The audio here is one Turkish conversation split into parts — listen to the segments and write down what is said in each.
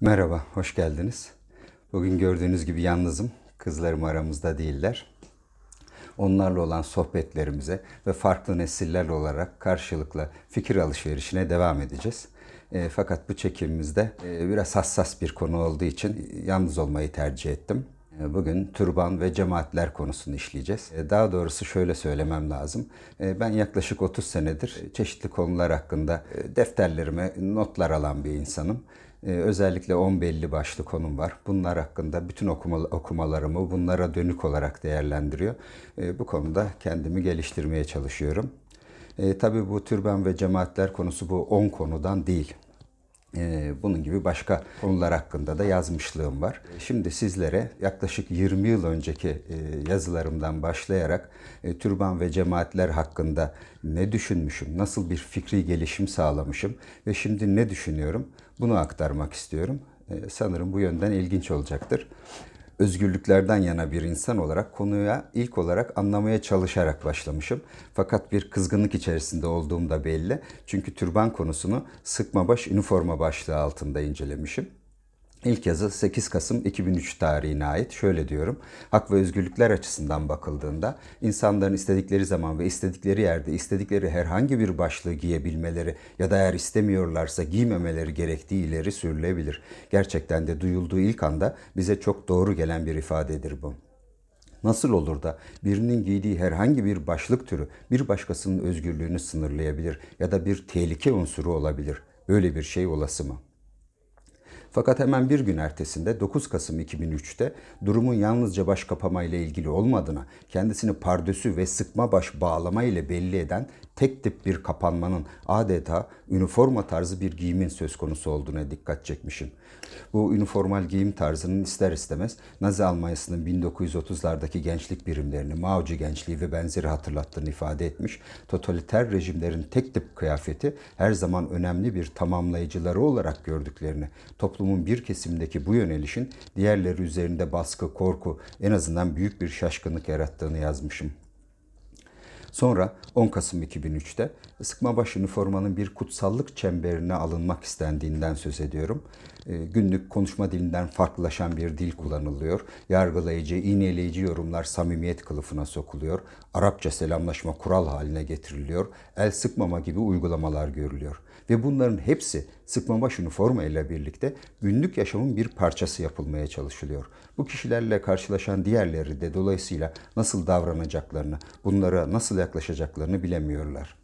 Merhaba, hoş geldiniz. Bugün gördüğünüz gibi yalnızım. Kızlarım aramızda değiller. Onlarla olan sohbetlerimize ve farklı nesiller olarak karşılıklı fikir alışverişine devam edeceğiz. E, fakat bu çekimimizde e, biraz hassas bir konu olduğu için yalnız olmayı tercih ettim. E, bugün türban ve cemaatler konusunu işleyeceğiz. E, daha doğrusu şöyle söylemem lazım. E, ben yaklaşık 30 senedir çeşitli konular hakkında defterlerime notlar alan bir insanım. Özellikle 10 belli başlı konum var. Bunlar hakkında bütün okuma, okumalarımı bunlara dönük olarak değerlendiriyor. Bu konuda kendimi geliştirmeye çalışıyorum. E, tabii bu türban ve cemaatler konusu bu 10 konudan değil. Ee, bunun gibi başka konular hakkında da yazmışlığım var. Şimdi sizlere yaklaşık 20 yıl önceki e, yazılarımdan başlayarak e, türban ve cemaatler hakkında ne düşünmüşüm, nasıl bir fikri gelişim sağlamışım ve şimdi ne düşünüyorum bunu aktarmak istiyorum. E, sanırım bu yönden ilginç olacaktır özgürlüklerden yana bir insan olarak konuya ilk olarak anlamaya çalışarak başlamışım. Fakat bir kızgınlık içerisinde olduğum da belli. Çünkü türban konusunu sıkma baş üniforma başlığı altında incelemişim. İlk yazı 8 Kasım 2003 tarihine ait. Şöyle diyorum. Hak ve özgürlükler açısından bakıldığında insanların istedikleri zaman ve istedikleri yerde istedikleri herhangi bir başlığı giyebilmeleri ya da eğer istemiyorlarsa giymemeleri gerektiği ileri sürülebilir. Gerçekten de duyulduğu ilk anda bize çok doğru gelen bir ifadedir bu. Nasıl olur da birinin giydiği herhangi bir başlık türü bir başkasının özgürlüğünü sınırlayabilir ya da bir tehlike unsuru olabilir? Böyle bir şey olası mı? Fakat hemen bir gün ertesinde 9 Kasım 2003'te durumun yalnızca baş kapama ile ilgili olmadığına, kendisini pardösü ve sıkma baş bağlama ile belli eden tek tip bir kapanmanın adeta üniforma tarzı bir giyimin söz konusu olduğuna dikkat çekmişim. Bu üniformal giyim tarzının ister istemez Nazi Almanyası'nın 1930'lardaki gençlik birimlerini, Mao'cu gençliği ve benzeri hatırlattığını ifade etmiş. Totaliter rejimlerin tek tip kıyafeti her zaman önemli bir tamamlayıcıları olarak gördüklerini, toplumun bir kesimindeki bu yönelişin diğerleri üzerinde baskı, korku, en azından büyük bir şaşkınlık yarattığını yazmışım. Sonra 10 Kasım 2003'te sıkmabaş üniformanın bir kutsallık çemberine alınmak istendiğinden söz ediyorum. E, günlük konuşma dilinden farklılaşan bir dil kullanılıyor. Yargılayıcı, iğneleyici yorumlar samimiyet kılıfına sokuluyor. Arapça selamlaşma kural haline getiriliyor. El sıkmama gibi uygulamalar görülüyor. Ve bunların hepsi sıkmabaş üniforma ile birlikte günlük yaşamın bir parçası yapılmaya çalışılıyor. Bu kişilerle karşılaşan diğerleri de dolayısıyla nasıl davranacaklarını, bunlara nasıl yaklaşacaklarını bilemiyorlar.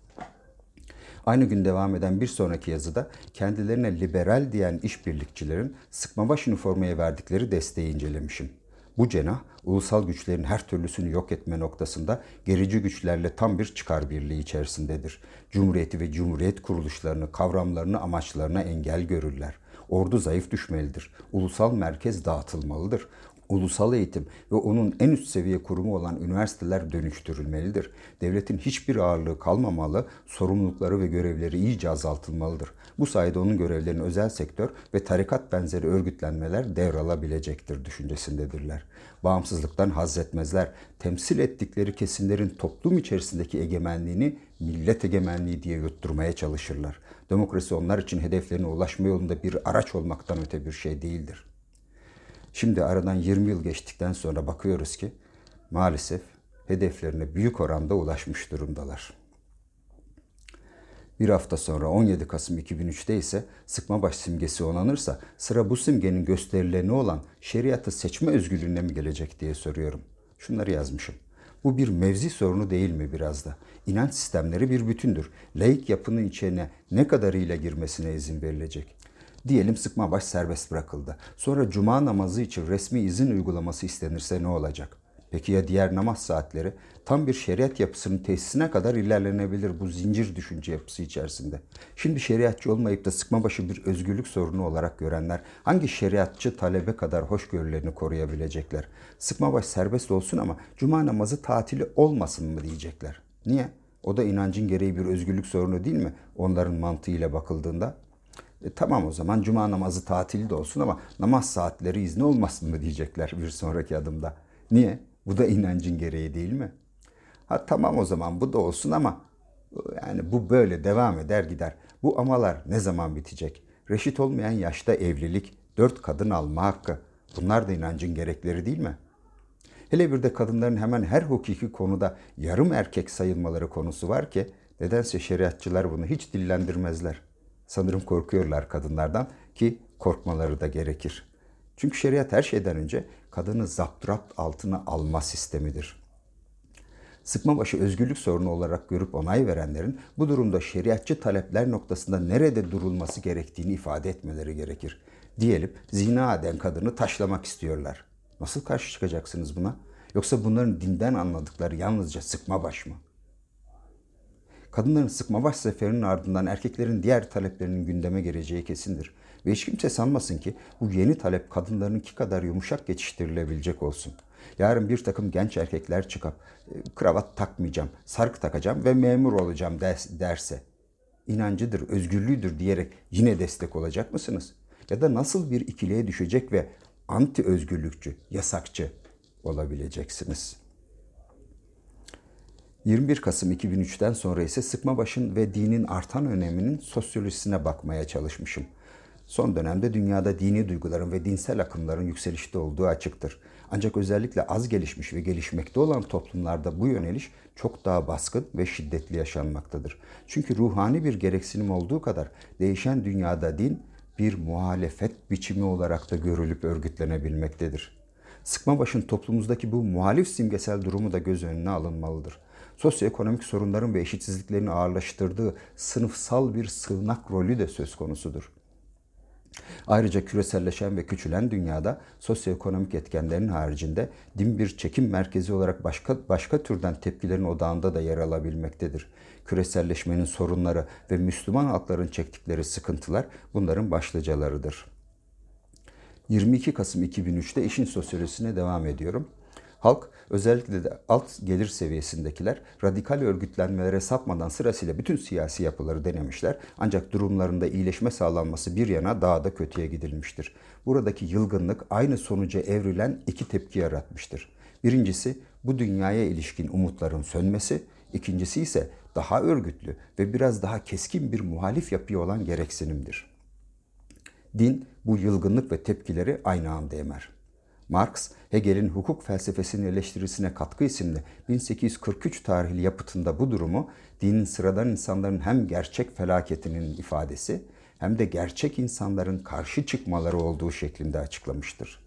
Aynı gün devam eden bir sonraki yazıda kendilerine liberal diyen işbirlikçilerin sıkmabaş üniformaya verdikleri desteği incelemişim. Bu cenah ulusal güçlerin her türlüsünü yok etme noktasında gerici güçlerle tam bir çıkar birliği içerisindedir. Cumhuriyeti ve cumhuriyet kuruluşlarını, kavramlarını, amaçlarına engel görürler. Ordu zayıf düşmelidir. Ulusal merkez dağıtılmalıdır ulusal eğitim ve onun en üst seviye kurumu olan üniversiteler dönüştürülmelidir. Devletin hiçbir ağırlığı kalmamalı, sorumlulukları ve görevleri iyice azaltılmalıdır. Bu sayede onun görevlerini özel sektör ve tarikat benzeri örgütlenmeler devralabilecektir düşüncesindedirler. Bağımsızlıktan haz etmezler. Temsil ettikleri kesimlerin toplum içerisindeki egemenliğini millet egemenliği diye yutturmaya çalışırlar. Demokrasi onlar için hedeflerine ulaşma yolunda bir araç olmaktan öte bir şey değildir.'' Şimdi aradan 20 yıl geçtikten sonra bakıyoruz ki maalesef hedeflerine büyük oranda ulaşmış durumdalar. Bir hafta sonra 17 Kasım 2003'te ise sıkma baş simgesi onanırsa sıra bu simgenin gösterilerine olan şeriatı seçme özgürlüğüne mi gelecek diye soruyorum. Şunları yazmışım. Bu bir mevzi sorunu değil mi biraz da? İnanç sistemleri bir bütündür. Laik yapının içine ne kadarıyla girmesine izin verilecek? Diyelim sıkma baş serbest bırakıldı. Sonra cuma namazı için resmi izin uygulaması istenirse ne olacak? Peki ya diğer namaz saatleri? Tam bir şeriat yapısının tesisine kadar ilerlenebilir bu zincir düşünce yapısı içerisinde. Şimdi şeriatçı olmayıp da sıkma başı bir özgürlük sorunu olarak görenler hangi şeriatçı talebe kadar hoşgörülerini koruyabilecekler? Sıkma baş serbest olsun ama cuma namazı tatili olmasın mı diyecekler. Niye? O da inancın gereği bir özgürlük sorunu değil mi? Onların mantığıyla bakıldığında e, tamam o zaman cuma namazı tatili de olsun ama namaz saatleri izni olmasın mı diyecekler bir sonraki adımda. Niye? Bu da inancın gereği değil mi? Ha tamam o zaman bu da olsun ama yani bu böyle devam eder gider. Bu amalar ne zaman bitecek? Reşit olmayan yaşta evlilik dört kadın alma hakkı. Bunlar da inancın gerekleri değil mi? Hele bir de kadınların hemen her hukuki konuda yarım erkek sayılmaları konusu var ki nedense şeriatçılar bunu hiç dillendirmezler. Sanırım korkuyorlar kadınlardan ki korkmaları da gerekir. Çünkü şeriat her şeyden önce kadını zapturapt altına alma sistemidir. Sıkma başı özgürlük sorunu olarak görüp onay verenlerin bu durumda şeriatçı talepler noktasında nerede durulması gerektiğini ifade etmeleri gerekir. Diyelim zina eden kadını taşlamak istiyorlar. Nasıl karşı çıkacaksınız buna? Yoksa bunların dinden anladıkları yalnızca sıkma baş mı? Kadınların sıkma baş seferinin ardından erkeklerin diğer taleplerinin gündeme geleceği kesindir. Ve hiç kimse sanmasın ki bu yeni talep kadınlarınki kadar yumuşak geçiştirilebilecek olsun. Yarın bir takım genç erkekler çıkıp e, kravat takmayacağım, sarık takacağım ve memur olacağım derse inancıdır, özgürlüğüdür diyerek yine destek olacak mısınız? Ya da nasıl bir ikiliye düşecek ve anti özgürlükçü, yasakçı olabileceksiniz? 21 Kasım 2003'ten sonra ise sıkma başın ve dinin artan öneminin sosyolojisine bakmaya çalışmışım. Son dönemde dünyada dini duyguların ve dinsel akımların yükselişte olduğu açıktır. Ancak özellikle az gelişmiş ve gelişmekte olan toplumlarda bu yöneliş çok daha baskın ve şiddetli yaşanmaktadır. Çünkü ruhani bir gereksinim olduğu kadar değişen dünyada din bir muhalefet biçimi olarak da görülüp örgütlenebilmektedir. Sıkma başın toplumumuzdaki bu muhalif simgesel durumu da göz önüne alınmalıdır. Sosyoekonomik sorunların ve eşitsizliklerin ağırlaştırdığı sınıfsal bir sığınak rolü de söz konusudur. Ayrıca küreselleşen ve küçülen dünyada sosyoekonomik etkenlerin haricinde din bir çekim merkezi olarak başka başka türden tepkilerin odağında da yer alabilmektedir. Küreselleşmenin sorunları ve Müslüman halkların çektikleri sıkıntılar bunların başlıcalarıdır. 22 Kasım 2003'te işin sosyolojisine devam ediyorum. Halk özellikle de alt gelir seviyesindekiler radikal örgütlenmelere sapmadan sırasıyla bütün siyasi yapıları denemişler. Ancak durumlarında iyileşme sağlanması bir yana daha da kötüye gidilmiştir. Buradaki yılgınlık aynı sonuca evrilen iki tepki yaratmıştır. Birincisi bu dünyaya ilişkin umutların sönmesi, ikincisi ise daha örgütlü ve biraz daha keskin bir muhalif yapıya olan gereksinimdir. Din bu yılgınlık ve tepkileri aynı anda emer. Marx, Hegel'in hukuk felsefesinin eleştirisine katkı isimli 1843 tarihli yapıtında bu durumu dinin sıradan insanların hem gerçek felaketinin ifadesi hem de gerçek insanların karşı çıkmaları olduğu şeklinde açıklamıştır.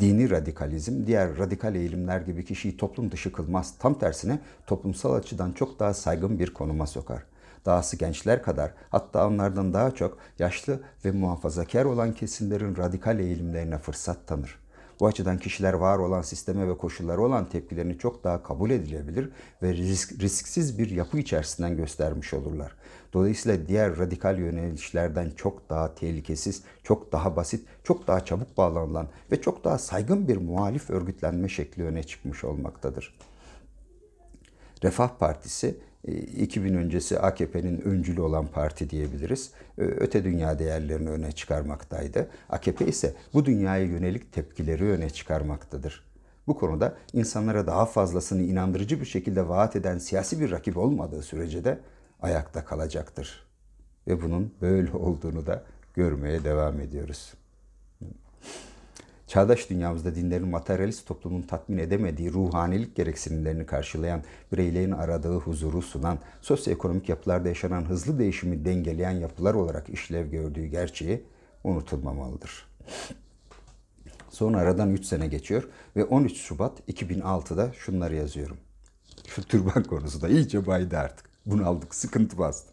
Dini radikalizm diğer radikal eğilimler gibi kişiyi toplum dışı kılmaz. Tam tersine toplumsal açıdan çok daha saygın bir konuma sokar dahası gençler kadar hatta onlardan daha çok yaşlı ve muhafazakar olan kesimlerin radikal eğilimlerine fırsat tanır. Bu açıdan kişiler var olan sisteme ve koşullara olan tepkilerini çok daha kabul edilebilir ve risk, risksiz bir yapı içerisinden göstermiş olurlar. Dolayısıyla diğer radikal yönelişlerden çok daha tehlikesiz, çok daha basit, çok daha çabuk bağlanılan ve çok daha saygın bir muhalif örgütlenme şekli öne çıkmış olmaktadır. Refah Partisi 2000 e, öncesi AKP'nin öncülü olan parti diyebiliriz. Öte dünya değerlerini öne çıkarmaktaydı. AKP ise bu dünyaya yönelik tepkileri öne çıkarmaktadır. Bu konuda insanlara daha fazlasını inandırıcı bir şekilde vaat eden siyasi bir rakip olmadığı sürece de ayakta kalacaktır. Ve bunun böyle olduğunu da görmeye devam ediyoruz. Çağdaş dünyamızda dinlerin materyalist toplumun tatmin edemediği ruhanilik gereksinimlerini karşılayan, bireylerin aradığı huzuru sunan, sosyoekonomik yapılarda yaşanan hızlı değişimi dengeleyen yapılar olarak işlev gördüğü gerçeği unutulmamalıdır. Sonra aradan 3 sene geçiyor ve 13 Şubat 2006'da şunları yazıyorum. Şu türban konusu da iyice baydı artık. Bunu aldık, sıkıntı bastı.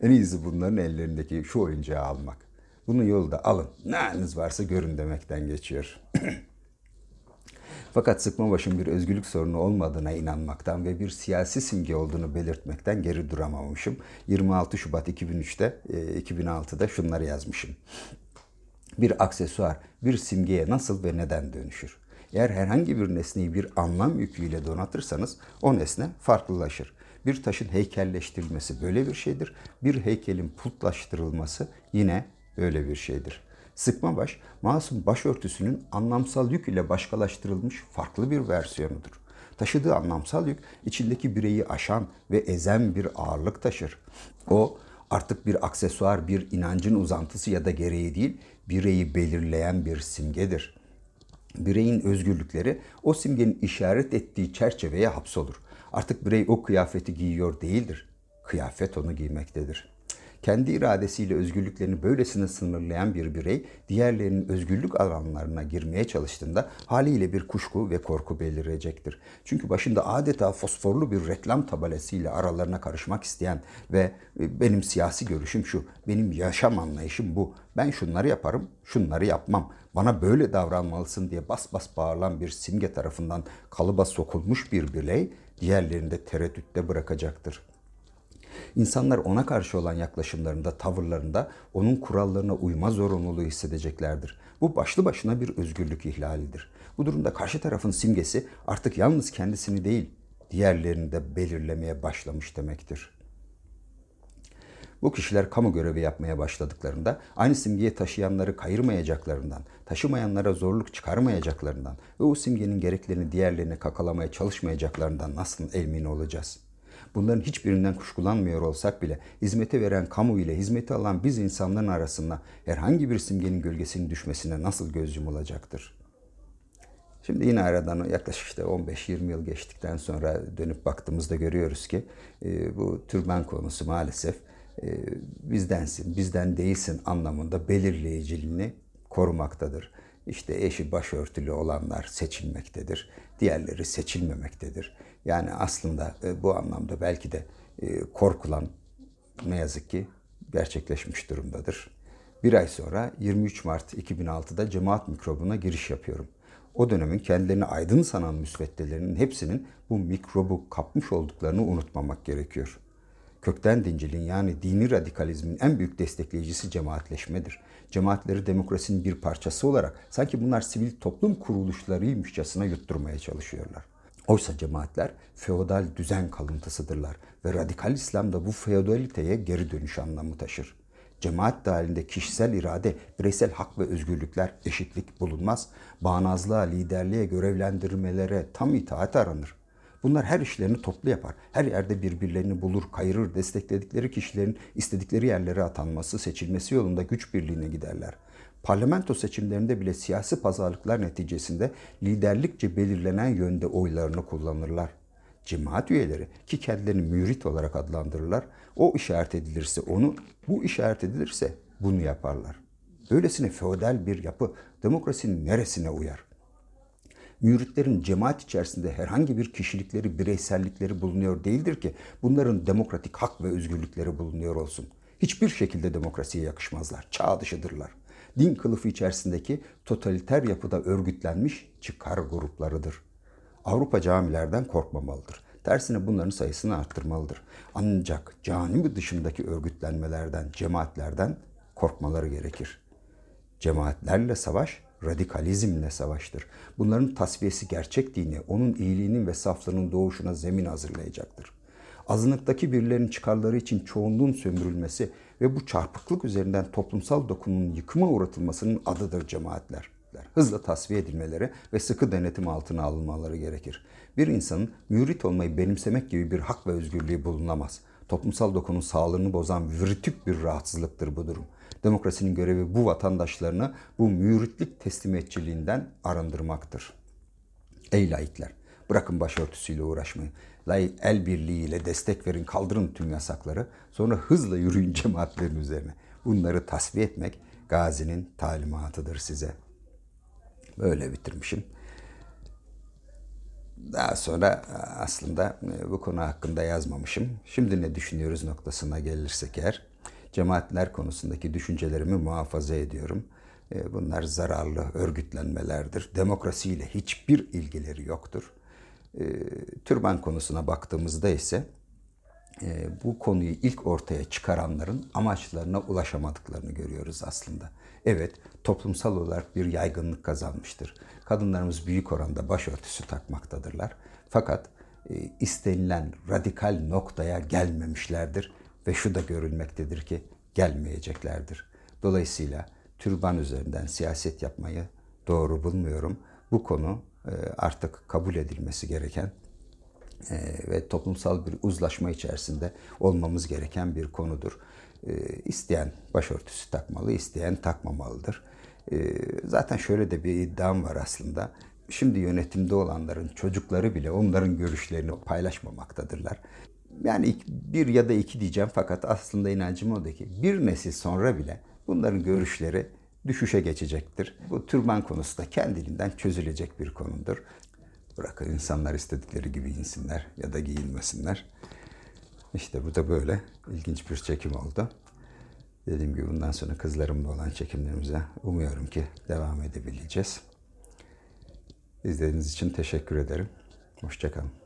En iyisi bunların ellerindeki şu oyuncağı almak. Bunu yolda alın. Ne haliniz varsa görün demekten geçiyor. Fakat sıkma başın bir özgürlük sorunu olmadığına inanmaktan ve bir siyasi simge olduğunu belirtmekten geri duramamışım. 26 Şubat 2003'te, 2006'da şunları yazmışım. Bir aksesuar bir simgeye nasıl ve neden dönüşür? Eğer herhangi bir nesneyi bir anlam yüküyle donatırsanız o nesne farklılaşır. Bir taşın heykelleştirilmesi böyle bir şeydir. Bir heykelin putlaştırılması yine öyle bir şeydir. Sıkma baş, masum başörtüsünün anlamsal yük ile başkalaştırılmış farklı bir versiyonudur. Taşıdığı anlamsal yük içindeki bireyi aşan ve ezen bir ağırlık taşır. O artık bir aksesuar, bir inancın uzantısı ya da gereği değil, bireyi belirleyen bir simgedir. Bireyin özgürlükleri o simgenin işaret ettiği çerçeveye hapsolur. Artık birey o kıyafeti giyiyor değildir. Kıyafet onu giymektedir. Kendi iradesiyle özgürlüklerini böylesine sınırlayan bir birey diğerlerinin özgürlük alanlarına girmeye çalıştığında haliyle bir kuşku ve korku belirecektir. Çünkü başında adeta fosforlu bir reklam tabelasıyla aralarına karışmak isteyen ve e, benim siyasi görüşüm şu, benim yaşam anlayışım bu, ben şunları yaparım, şunları yapmam, bana böyle davranmalısın diye bas bas bağırılan bir simge tarafından kalıba sokulmuş bir birey diğerlerini de tereddütte bırakacaktır. İnsanlar ona karşı olan yaklaşımlarında, tavırlarında onun kurallarına uyma zorunluluğu hissedeceklerdir. Bu başlı başına bir özgürlük ihlalidir. Bu durumda karşı tarafın simgesi artık yalnız kendisini değil, diğerlerini de belirlemeye başlamış demektir. Bu kişiler kamu görevi yapmaya başladıklarında aynı simgeyi taşıyanları kayırmayacaklarından, taşımayanlara zorluk çıkarmayacaklarından ve o simgenin gereklerini diğerlerine kakalamaya çalışmayacaklarından nasıl emin olacağız?'' Bunların hiçbirinden kuşkulanmıyor olsak bile hizmete veren kamu ile hizmeti alan biz insanların arasında herhangi bir simgenin gölgesinin düşmesine nasıl göz yumulacaktır? Şimdi yine aradan yaklaşık işte 15-20 yıl geçtikten sonra dönüp baktığımızda görüyoruz ki e, bu türban konusu maalesef e, bizdensin, bizden değilsin anlamında belirleyiciliğini korumaktadır. İşte eşi başörtülü olanlar seçilmektedir, diğerleri seçilmemektedir. Yani aslında e, bu anlamda belki de e, korkulan ne yazık ki gerçekleşmiş durumdadır. Bir ay sonra 23 Mart 2006'da cemaat mikrobuna giriş yapıyorum. O dönemin kendilerini aydın sanan müsveddelerinin hepsinin bu mikrobu kapmış olduklarını unutmamak gerekiyor. Kökten dincilin yani dini radikalizmin en büyük destekleyicisi cemaatleşmedir. Cemaatleri demokrasinin bir parçası olarak sanki bunlar sivil toplum kuruluşlarıymışçasına yutturmaya çalışıyorlar. Oysa cemaatler feodal düzen kalıntısıdırlar ve radikal İslam da bu feodaliteye geri dönüş anlamı taşır. Cemaat dahilinde kişisel irade, bireysel hak ve özgürlükler, eşitlik bulunmaz. Bağnazlığa, liderliğe, görevlendirmelere tam itaat aranır. Bunlar her işlerini toplu yapar. Her yerde birbirlerini bulur, kayırır, destekledikleri kişilerin istedikleri yerlere atanması, seçilmesi yolunda güç birliğine giderler parlamento seçimlerinde bile siyasi pazarlıklar neticesinde liderlikçe belirlenen yönde oylarını kullanırlar. Cemaat üyeleri ki kendilerini mürit olarak adlandırırlar. O işaret edilirse onu, bu işaret edilirse bunu yaparlar. Böylesine feodal bir yapı demokrasinin neresine uyar? Müritlerin cemaat içerisinde herhangi bir kişilikleri, bireysellikleri bulunuyor değildir ki bunların demokratik hak ve özgürlükleri bulunuyor olsun. Hiçbir şekilde demokrasiye yakışmazlar, çağ dışıdırlar din kılıfı içerisindeki totaliter yapıda örgütlenmiş çıkar gruplarıdır. Avrupa camilerden korkmamalıdır. Tersine bunların sayısını arttırmalıdır. Ancak cami dışındaki örgütlenmelerden, cemaatlerden korkmaları gerekir. Cemaatlerle savaş, radikalizmle savaştır. Bunların tasfiyesi gerçek dini, onun iyiliğinin ve saflığının doğuşuna zemin hazırlayacaktır azınlıktaki birilerinin çıkarları için çoğunluğun sömürülmesi ve bu çarpıklık üzerinden toplumsal dokunun yıkıma uğratılmasının adıdır cemaatler. Hızla tasfiye edilmeleri ve sıkı denetim altına alınmaları gerekir. Bir insanın mürit olmayı benimsemek gibi bir hak ve özgürlüğü bulunamaz. Toplumsal dokunun sağlığını bozan virtük bir rahatsızlıktır bu durum. Demokrasinin görevi bu vatandaşlarını bu müritlik teslimiyetçiliğinden arındırmaktır. Ey laikler! Bırakın başörtüsüyle uğraşmayı layık el birliğiyle destek verin, kaldırın tüm yasakları. Sonra hızla yürüyün cemaatlerin üzerine. Bunları tasfiye etmek Gazi'nin talimatıdır size. Böyle bitirmişim. Daha sonra aslında e, bu konu hakkında yazmamışım. Şimdi ne düşünüyoruz noktasına gelirsek eğer, cemaatler konusundaki düşüncelerimi muhafaza ediyorum. E, bunlar zararlı örgütlenmelerdir. Demokrasiyle hiçbir ilgileri yoktur e, türban konusuna baktığımızda ise e, bu konuyu ilk ortaya çıkaranların amaçlarına ulaşamadıklarını görüyoruz aslında. Evet, toplumsal olarak bir yaygınlık kazanmıştır. Kadınlarımız büyük oranda başörtüsü takmaktadırlar. Fakat istenilen radikal noktaya gelmemişlerdir ve şu da görülmektedir ki gelmeyeceklerdir. Dolayısıyla türban üzerinden siyaset yapmayı doğru bulmuyorum. Bu konu e, artık kabul edilmesi gereken e, ve toplumsal bir uzlaşma içerisinde olmamız gereken bir konudur. E, isteyen başörtüsü takmalı, isteyen takmamalıdır. Zaten şöyle de bir iddiam var aslında. Şimdi yönetimde olanların çocukları bile onların görüşlerini paylaşmamaktadırlar. Yani bir ya da iki diyeceğim fakat aslında inancım o da ki bir nesil sonra bile bunların görüşleri düşüşe geçecektir. Bu türban konusu da kendiliğinden çözülecek bir konudur. Bırakın insanlar istedikleri gibi giyinsinler ya da giyinmesinler. İşte bu da böyle ilginç bir çekim oldu. Dediğim gibi bundan sonra kızlarımla olan çekimlerimize umuyorum ki devam edebileceğiz. İzlediğiniz için teşekkür ederim. Hoşçakalın.